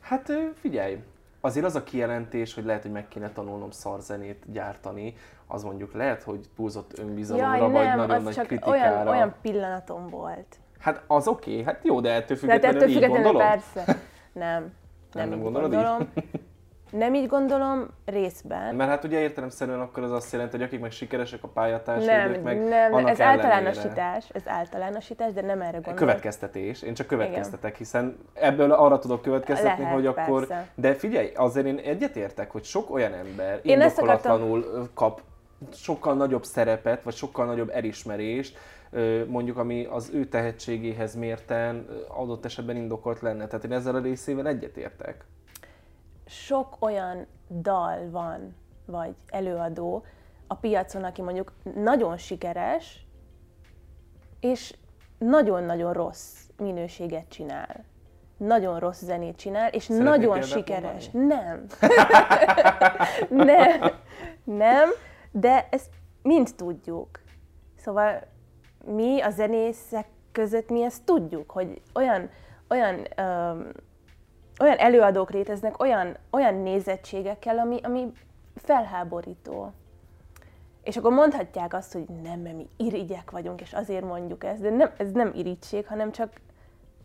Hát figyelj, azért az a kijelentés, hogy lehet, hogy meg kéne tanulnom szarzenét gyártani, az mondjuk lehet, hogy túlzott önbizalomra, Jaj, vagy nem, nagyon az nagy csak kritikára. olyan, olyan pillanatom volt. Hát az oké, okay, hát jó, de ettől De függetlenül, ettől így függetlenül persze. Nem. Nem, nem így gondolod így? gondolom. Nem így gondolom, részben. Mert hát ugye értelemszerűen akkor az azt jelenti, hogy akik meg sikeresek a pályatársaidők, Nem, meg nem, annak ez ellenére. általánosítás, ez általánosítás, de nem erre gondolom. Következtetés, én csak következtetek, hiszen ebből arra tudok következtetni, Lehet, hogy akkor... persze. De figyelj, azért én egyetértek, hogy sok olyan ember Én indokolatlanul kap sokkal nagyobb szerepet, vagy sokkal nagyobb elismerést, mondjuk ami az ő tehetségéhez mérten adott esetben indokolt lenne. Tehát én ezzel a részével egyetértek. Sok olyan dal van, vagy előadó a piacon, aki mondjuk nagyon sikeres, és nagyon-nagyon rossz minőséget csinál. Nagyon rossz zenét csinál, és Szeretnél nagyon sikeres. (laughs) Nem. nem. Nem, de ezt mind tudjuk. Szóval mi a zenészek között mi ezt tudjuk, hogy olyan, olyan, öm, olyan előadók léteznek, olyan, olyan nézettségekkel, ami, ami felháborító. És akkor mondhatják azt, hogy nem, mert mi irigyek vagyunk, és azért mondjuk ezt, de nem, ez nem irigység, hanem csak,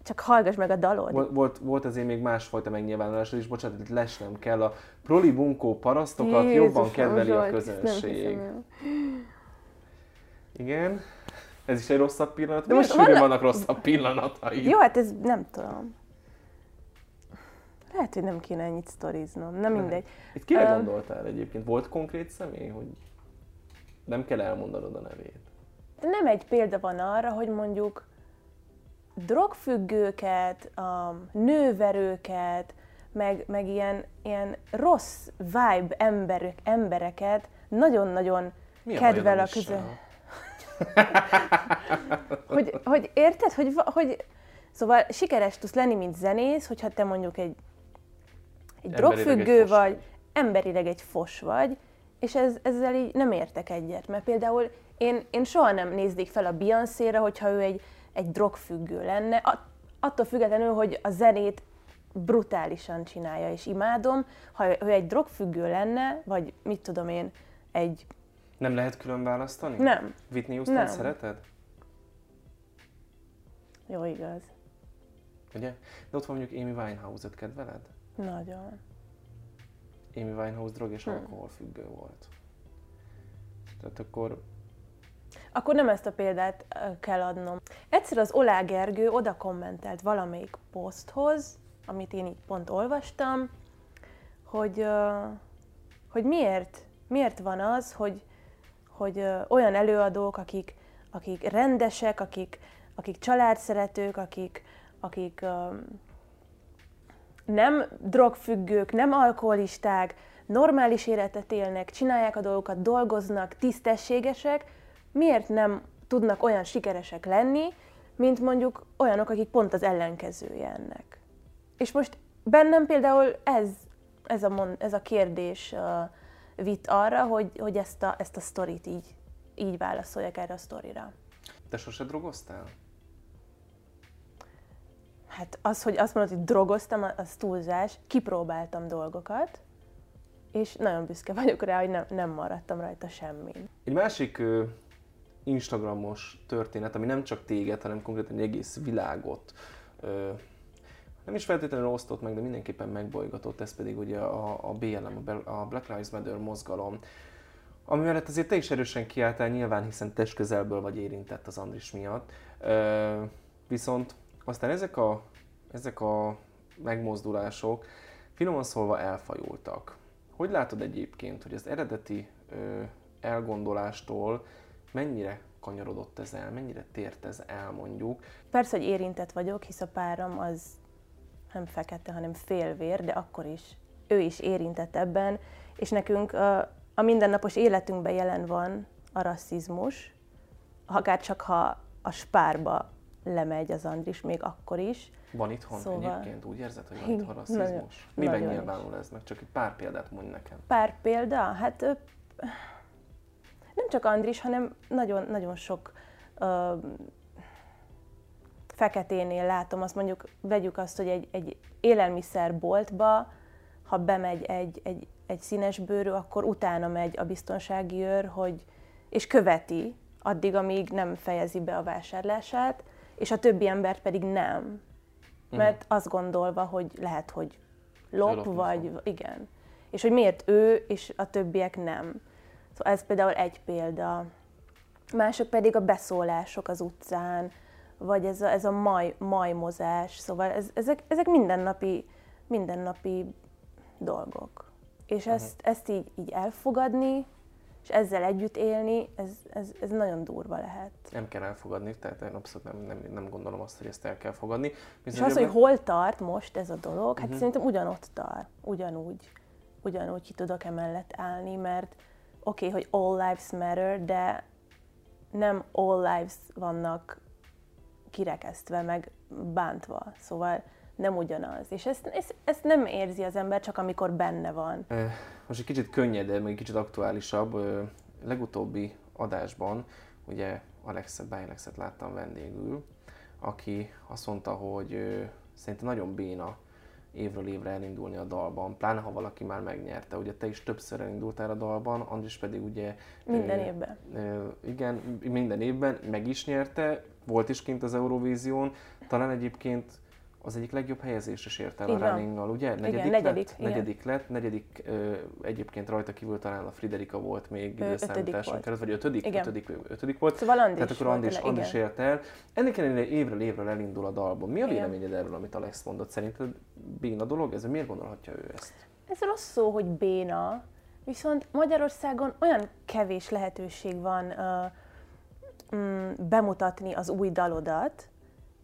csak hallgass meg a dalod. Volt, volt, volt azért még másfajta megnyilvánulás is, bocsánat, itt lesnem kell. A proli bunkó parasztokat jobban Jézusom, kedveli a közönség. Igen. Ez is egy rosszabb pillanat. De most sűrűn vannak- rosszabb pillanatai? Jó, hát ez nem tudom. Lehet, hogy nem kéne ennyit sztoriznom, nem mindegy. Itt kire Öm, gondoltál egyébként? Volt konkrét személy, hogy nem kell elmondanod a nevét? De nem egy példa van arra, hogy mondjuk drogfüggőket, um, nőverőket, meg, meg ilyen, ilyen rossz vibe emberek, embereket nagyon-nagyon Mi kedvel a a közö... (laughs) hogy, hogy érted, hogy, hogy szóval sikeres tudsz lenni, mint zenész, hogyha te mondjuk egy, egy egy drogfüggő vagy, vagy. emberileg egy fos vagy, és ez, ezzel így nem értek egyet, mert például én, én soha nem néznék fel a Beyoncé-ra, hogyha ő egy, egy drogfüggő lenne, At, attól függetlenül, hogy a zenét brutálisan csinálja, és imádom, ha ő egy drogfüggő lenne, vagy mit tudom én, egy... Nem lehet külön választani? Nem, Whitney Houston Nem. szereted? jó igaz, Ugye? De ott van mondjuk Amy Winehouse-et kedveled? nagyon. Amy Winehouse drog és Hm. alkoholfüggő volt. Tehát akkor Akkor nem ezt a példát kell adnom. Egyszer az Olá Gergő oda kommentelt valamelyik poszthoz, amit én így pont olvastam, hogy, hogy miért, miért van az, hogy, hogy olyan előadók, akik, akik rendesek, akik, akik családszeretők, akik, akik nem drogfüggők, nem alkoholisták, normális életet élnek, csinálják a dolgokat, dolgoznak, tisztességesek, miért nem tudnak olyan sikeresek lenni, mint mondjuk olyanok, akik pont az ellenkezője ennek. És most bennem például ez, ez, a, mond, ez a kérdés uh, vitt arra, hogy, hogy ezt, a, ezt a sztorit így, így válaszoljak erre a sztorira. te sose drogoztál? Hát az, hogy azt mondod, hogy drogoztam, az túlzás. Kipróbáltam dolgokat, és nagyon büszke vagyok rá, hogy nem, nem maradtam rajta semmin. Egy másik Instagramos történet, ami nem csak téged, hanem konkrétan egy egész világot ö, nem is feltétlenül osztott meg, de mindenképpen megbolygatott, ez pedig ugye a, a BLM, a Black Lives Matter mozgalom, ami mellett azért te is erősen kiálltál nyilván, hiszen test közelből vagy érintett az Andris miatt. Ö, viszont aztán ezek a, ezek a megmozdulások finoman szólva elfajultak. Hogy látod egyébként, hogy az eredeti ö, elgondolástól mennyire kanyarodott ez el, mennyire tért ez el mondjuk? Persze, hogy érintett vagyok, hisz a párom az nem fekete, hanem félvér, de akkor is ő is érintett ebben, és nekünk a, a mindennapos életünkben jelen van a rasszizmus, akár csak ha a spárba lemegy az Andris, még akkor is. Van itthon Szóval- egyébként, úgy érzed, hogy van itthon rasszizmus? nagyon- Miben nagyon is. nyilvánul ez meg? Csak egy pár példát mondj nekem. Pár példa, hát nem csak Andris, hanem nagyon, nagyon sok ö, feketénél látom, azt mondjuk, vegyük azt, hogy egy, egy élelmiszerboltba, ha bemegy egy, egy, egy színes bőrű, akkor utána megy a biztonsági őr, hogy, és követi addig, amíg nem fejezi be a vásárlását, és a többi embert pedig nem. Mert azt gondolva, hogy lehet, hogy lop, Lopni vagy fog. igen. És hogy miért ő, és a többiek nem. Szóval ez például egy példa. Mások pedig a beszólások az utcán, vagy ez a, ez a maj, majmozás. Szóval ez, ezek, ezek mindennapi, mindennapi dolgok. És ezt, ezt így, így elfogadni, és ezzel együtt élni, ez, ez, ez nagyon durva lehet. Nem kell elfogadni, tehát én abszolút nem, nem, nem gondolom azt, hogy ezt el kell fogadni. És Viszont az, hogy hol tart most ez a dolog, hát szerintem ugyanott tart, ugyanúgy, ugyanúgy ki tudok emellett állni, mert oké, okay, hogy all lives matter, de nem all lives vannak kirekesztve, meg bántva, szóval nem ugyanaz. És ezt, ezt, ezt nem érzi az ember csak amikor benne van. Ö, Most egy kicsit könnyedebb, meg egy kicsit aktuálisabb. Legutóbbi adásban ugye Alexet, Bájalexet láttam vendégül, aki azt mondta, hogy szerintem nagyon béna évről évre elindulni a dalban, pláne ha valaki már megnyerte. Ugye te is többször elindultál a dalban, Andris pedig ugye... Minden ö, évben. ö, Igen, minden évben meg is nyerte, volt is kint az Eurovízión, talán egyébként az egyik legjobb helyezést is ért el Így a runningnal, ugye? Negyedik, negyedik, lett, igen. negyedik lett, negyedik ö, egyébként rajta kívül talán a Friderika volt még időszámításon került, vagy ötödik, Igen. ötödik, ötödik volt. Szóval Andris Tehát akkor tele- Andris igen. ért el. Ennek ellenére évről évről elindul a dalban. Mi a Igen. véleményed erről, amit Alex mondott? Szerinted béna dolog ez? Miért gondolhatja ő ezt? Ez rossz szó, hogy béna, viszont Magyarországon olyan kevés lehetőség van uh, mm, bemutatni az új dalodat,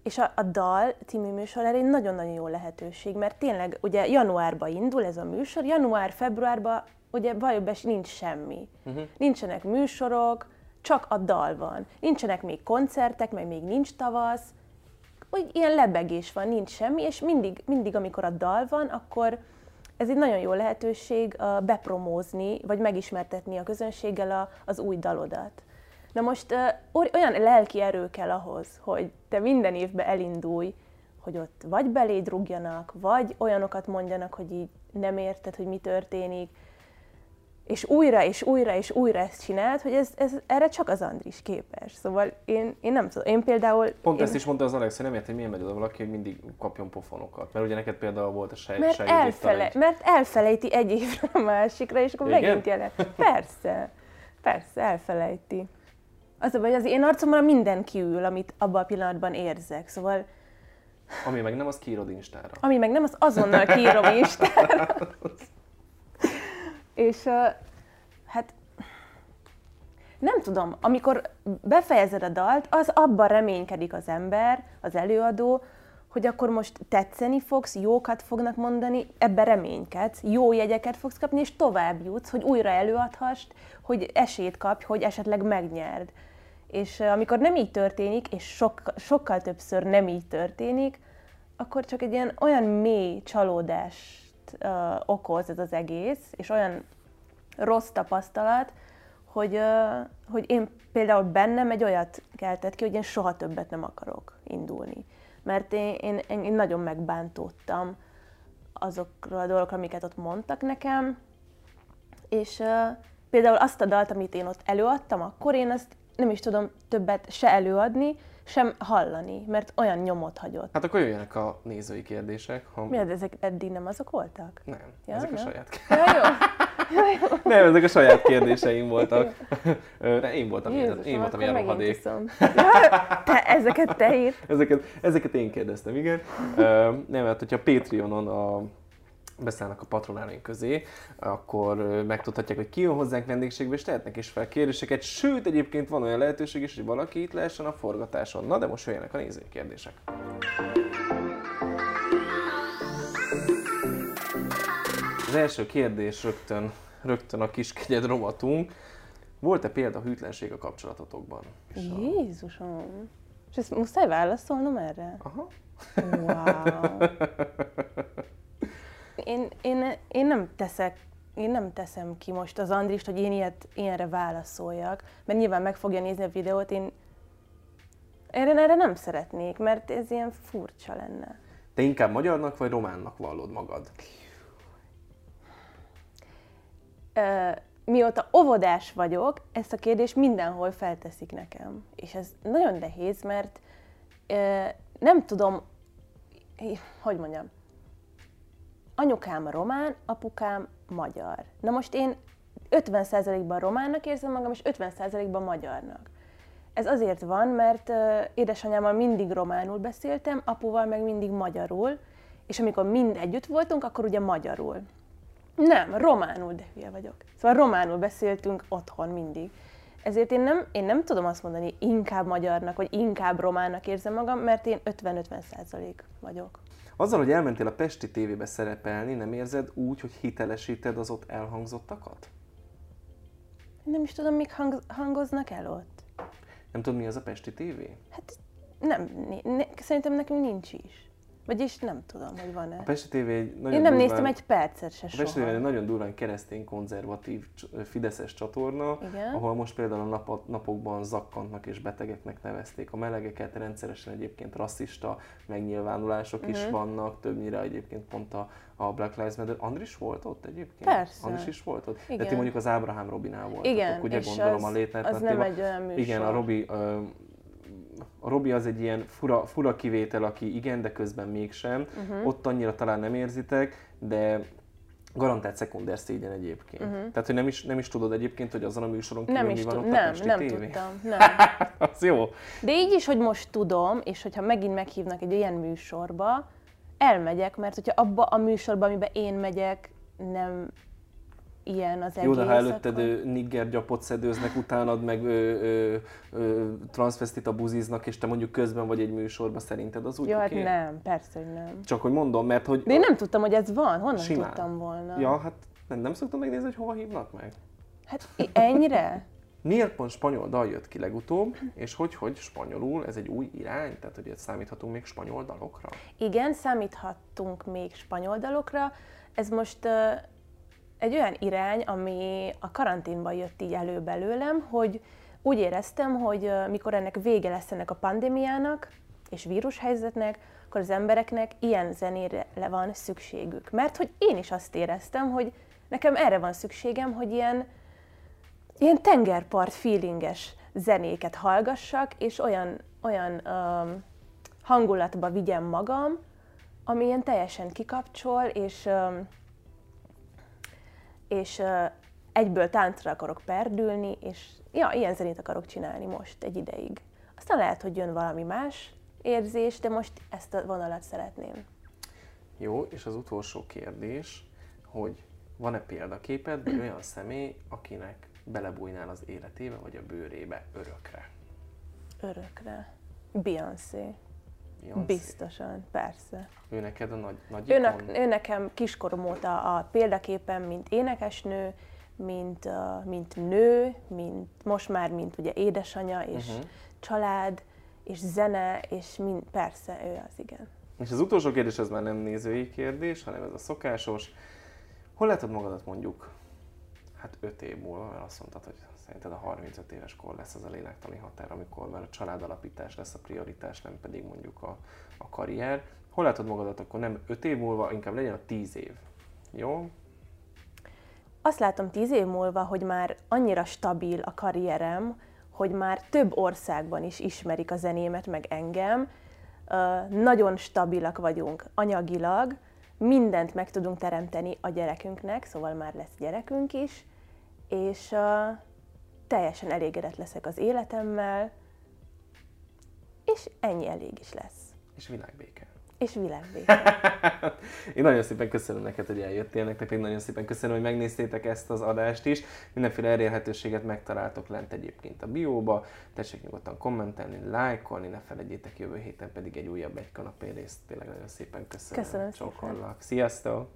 és a, a Dal című műsor erre egy nagyon-nagyon jó lehetőség, mert tényleg ugye januárban indul ez a műsor, január-februárban ugye valójában nincs semmi. Uh-huh. Nincsenek műsorok, csak a dal van. Nincsenek még koncertek, meg még nincs tavasz, úgy ilyen lebegés van, nincs semmi, és mindig, mindig amikor a dal van, akkor ez egy nagyon jó lehetőség bepromózni, vagy megismertetni a közönséggel a, az új dalodat. Na most olyan lelki erő kell ahhoz, hogy te minden évben elindulj, hogy ott vagy beléd rúgjanak, vagy olyanokat mondjanak, hogy így nem érted, hogy mi történik, és újra, és újra, és újra ezt csinált, hogy ez, ez, erre csak az Andris képes. Szóval én, én nem tudom, én például... Pont én, ezt is mondta az Alex, hogy nem hogy miért megy oda valaki, hogy mindig kapjon pofonokat. Mert ugye neked például volt a sej, Mert, elfele, egy- mert elfelejti egy évre a másikra, és akkor Igen? megint jelen. Persze, persze, elfelejti. Az a baj, az én arcomra minden kiül, amit abban a pillanatban érzek. Szóval, Ami meg nem, az kiírod Instára. ami meg nem, az azonnal kiírom Instára. és hát nem tudom, amikor befejezed a dalt, az abban reménykedik az ember, az előadó, hogy akkor most tetszeni fogsz, jókat fognak mondani, ebbe reménykedsz, jó jegyeket fogsz kapni, és tovább jutsz, hogy újra előadhassd, hogy esélyt kapj, hogy esetleg megnyerd. És amikor nem így történik, és sok, sokkal többször nem így történik, akkor csak egy ilyen olyan mély csalódást uh, okoz ez az egész, és olyan rossz tapasztalat, hogy, uh, hogy én például bennem egy olyat keltett ki, hogy én soha többet nem akarok indulni. mert én, én, én nagyon megbántódtam azokról a dolgokról, amiket ott mondtak nekem, és uh, például azt a dalt, amit én ott előadtam, akkor én azt nem is tudom többet se előadni, sem hallani, mert olyan nyomot hagyott. Hát akkor jöjjenek a nézői kérdések. Ha... Mi, ezek eddig nem azok voltak? Nem, Ja, ezek a nem? saját Ja, jó. (laughs) Ja, jó. Nem, ezek a saját kérdéseim voltak. Én voltam Jézusom, én voltam akkor ilyen rohadék. (laughs) te, ezeket te írt. Ezeket, ezeket én kérdeztem, igen. Nem, mert hogyha Patreonon a beszállnak a patronáraink közé, akkor megtudhatják, hogy ki jön hozzánk vendégségbe, és tehetnek is fel kérdéseket, sőt, egyébként van olyan lehetőség is, hogy valaki itt lehessen a forgatáson. Na, de most jöjjenek a nézői kérdések. Az első kérdés rögtön, rögtön a kiskegyed rovatunk. Volt-e példa hűtlenség a kapcsolatotokban? Jézusom. És ezt muszáj válaszolnom erre? Aha. Wow. (laughs) Én, én, én nem teszek én nem teszem ki most az Andrist, hogy én ilyet, ilyenre válaszoljak, mert nyilván meg fogja nézni a videót, én erre, erre nem szeretnék, mert ez ilyen furcsa lenne. Te inkább magyarnak vagy románnak vallod magad? Ö, mióta óvodás vagyok, ezt a kérdést mindenhol felteszik nekem. És ez nagyon nehéz, mert ö, nem tudom, hogy mondjam, anyukám román, apukám magyar. Na most én 50%-ban románnak érzem magam, és 50%-ban magyarnak. Ez azért van, mert édesanyámmal mindig románul beszéltem, apuval meg mindig magyarul, és amikor mind együtt voltunk, akkor ugye magyarul. Nem, románul, de hülye vagyok. Szóval románul beszéltünk otthon mindig. Ezért én nem, én nem tudom azt mondani, inkább magyarnak, vagy inkább románnak érzem magam, mert én 50-50 százalék vagyok. Azzal, hogy elmentél a Pesti tévébe szerepelni, nem érzed úgy, hogy hitelesíted az ott elhangzottakat? Nem is tudom, mik hang, hangoznak el ott. Nem tudod, mi az a Pesti tévé? Hát nem, ne, ne, szerintem nekünk nincs is. Vagyis nem tudom, hogy van-e. A Pesti tévé egy nagyon Én nem durván, néztem egy percet se A Pesti tévé egy nagyon durván keresztény, konzervatív, fideszes csatorna, Igen. ahol most például a nap- napokban zakkantnak és betegeknek nevezték a melegeket, rendszeresen egyébként rasszista megnyilvánulások Mhm. is vannak, többnyire egyébként pont a, a Black Lives Matter. Andris volt ott egyébként? Persze. Andris is volt ott? De Igen. ti mondjuk az Ábrahám Robinál voltatok, Igen, ugye és gondolom az, a Night az nem Alternative. egy olyan műsor. Igen, a Robi, ö, a Robi az egy ilyen fura, fura kivétel, aki igen, de közben mégsem. Uh-huh. Ott annyira talán nem érzitek, de garantált szekunder szégyen egyébként. Uh-huh. Tehát, hogy nem is, nem is tudod egyébként, hogy azon a műsoron kívül. Nem mi is van ott a nem, Pesti nem tévé? tudtam. (laughs) Nem. Az jó. De így is, hogy most tudom, és hogyha megint meghívnak egy ilyen műsorba, elmegyek, mert hogyha abba a műsorba, amiben én megyek, nem ilyen az egész, Jó, de ha előtted akkor... nigger gyapot szedőznek, utánad meg ö, ö, ö, transvestita buziznak, és te mondjuk közben vagy egy műsorban, szerinted az úgy Jó, hát oké? nem, persze, hogy nem. Csak hogy mondom, mert hogy... De én nem tudtam, hogy ez van. Honnan Simán. tudtam volna? Ja, hát nem, nem szoktam megnézni, hogy hova hívnak meg. Hát ennyire? (laughs) Miért pont spanyol dal jött ki legutóbb, és hogy, hogy spanyolul, ez egy új irány, tehát hogy számíthatunk még spanyol dalokra? Igen, számíthattunk még spanyol dalokra. Ez most uh, egy olyan irány, ami a karanténban jött így elő belőlem, hogy úgy éreztem, hogy mikor ennek vége lesz ennek a pandémiának és vírushelyzetnek, akkor az embereknek ilyen zenére van szükségük. Mert hogy én is azt éreztem, hogy nekem erre van szükségem, hogy ilyen, ilyen tengerpart feelinges zenéket hallgassak, és olyan, olyan um, hangulatba vigyem magam, ami ilyen teljesen kikapcsol, és, um, és egyből táncra akarok perdülni, és ja, ilyen zenét akarok csinálni most egy ideig. Aztán lehet, hogy jön valami más érzés, de most ezt a vonalat szeretném. Jó, és az utolsó kérdés, hogy van-e példaképed, vagy olyan személy, akinek belebújnál az életébe, vagy a bőrébe örökre? Örökre. Beyoncé. Beyoncé. Biztosan, persze. Ő neked a nagy, nagy Ő, ne, ő nekem kiskorom óta a példaképem, mint énekesnő, mint, uh, mint nő, mint, most már mint ugye édesanya, és uh-huh. család, és zene, és mind, persze, ő az, igen. És az utolsó kérdés az már nem nézői kérdés, hanem ez a szokásos. Hol látod magadat mondjuk Hát 5 év múlva, mert azt mondtad, hogy szerinted a 35 éves kor lesz az a lélektani határ, amikor már a családalapítás lesz a prioritás, nem pedig mondjuk a, a karrier. Hol látod magadat akkor nem 5 év múlva, inkább legyen a 10 év. Jó? Azt látom tíz év múlva, hogy már annyira stabil a karrierem, hogy már több országban is ismerik a zenémet, meg engem. Nagyon stabilak vagyunk anyagilag, mindent meg tudunk teremteni a gyerekünknek, szóval már lesz gyerekünk is, és teljesen elégedett leszek az életemmel, és ennyi elég is lesz. És világbéke. És világbéke. (laughs) Én nagyon szépen köszönöm neked, hogy eljöttél, nektek pedig nagyon szépen köszönöm, hogy megnéztétek ezt az adást is. Mindenféle elérhetőséget megtaláltok lent egyébként a bióba. Tessék nyugodtan kommentelni, lájkolni, ne felejtjétek, jövő héten pedig egy újabb egy kanapé részt. Tényleg nagyon szépen köszönöm. Köszönöm szépen. Csókollak. Sziasztok!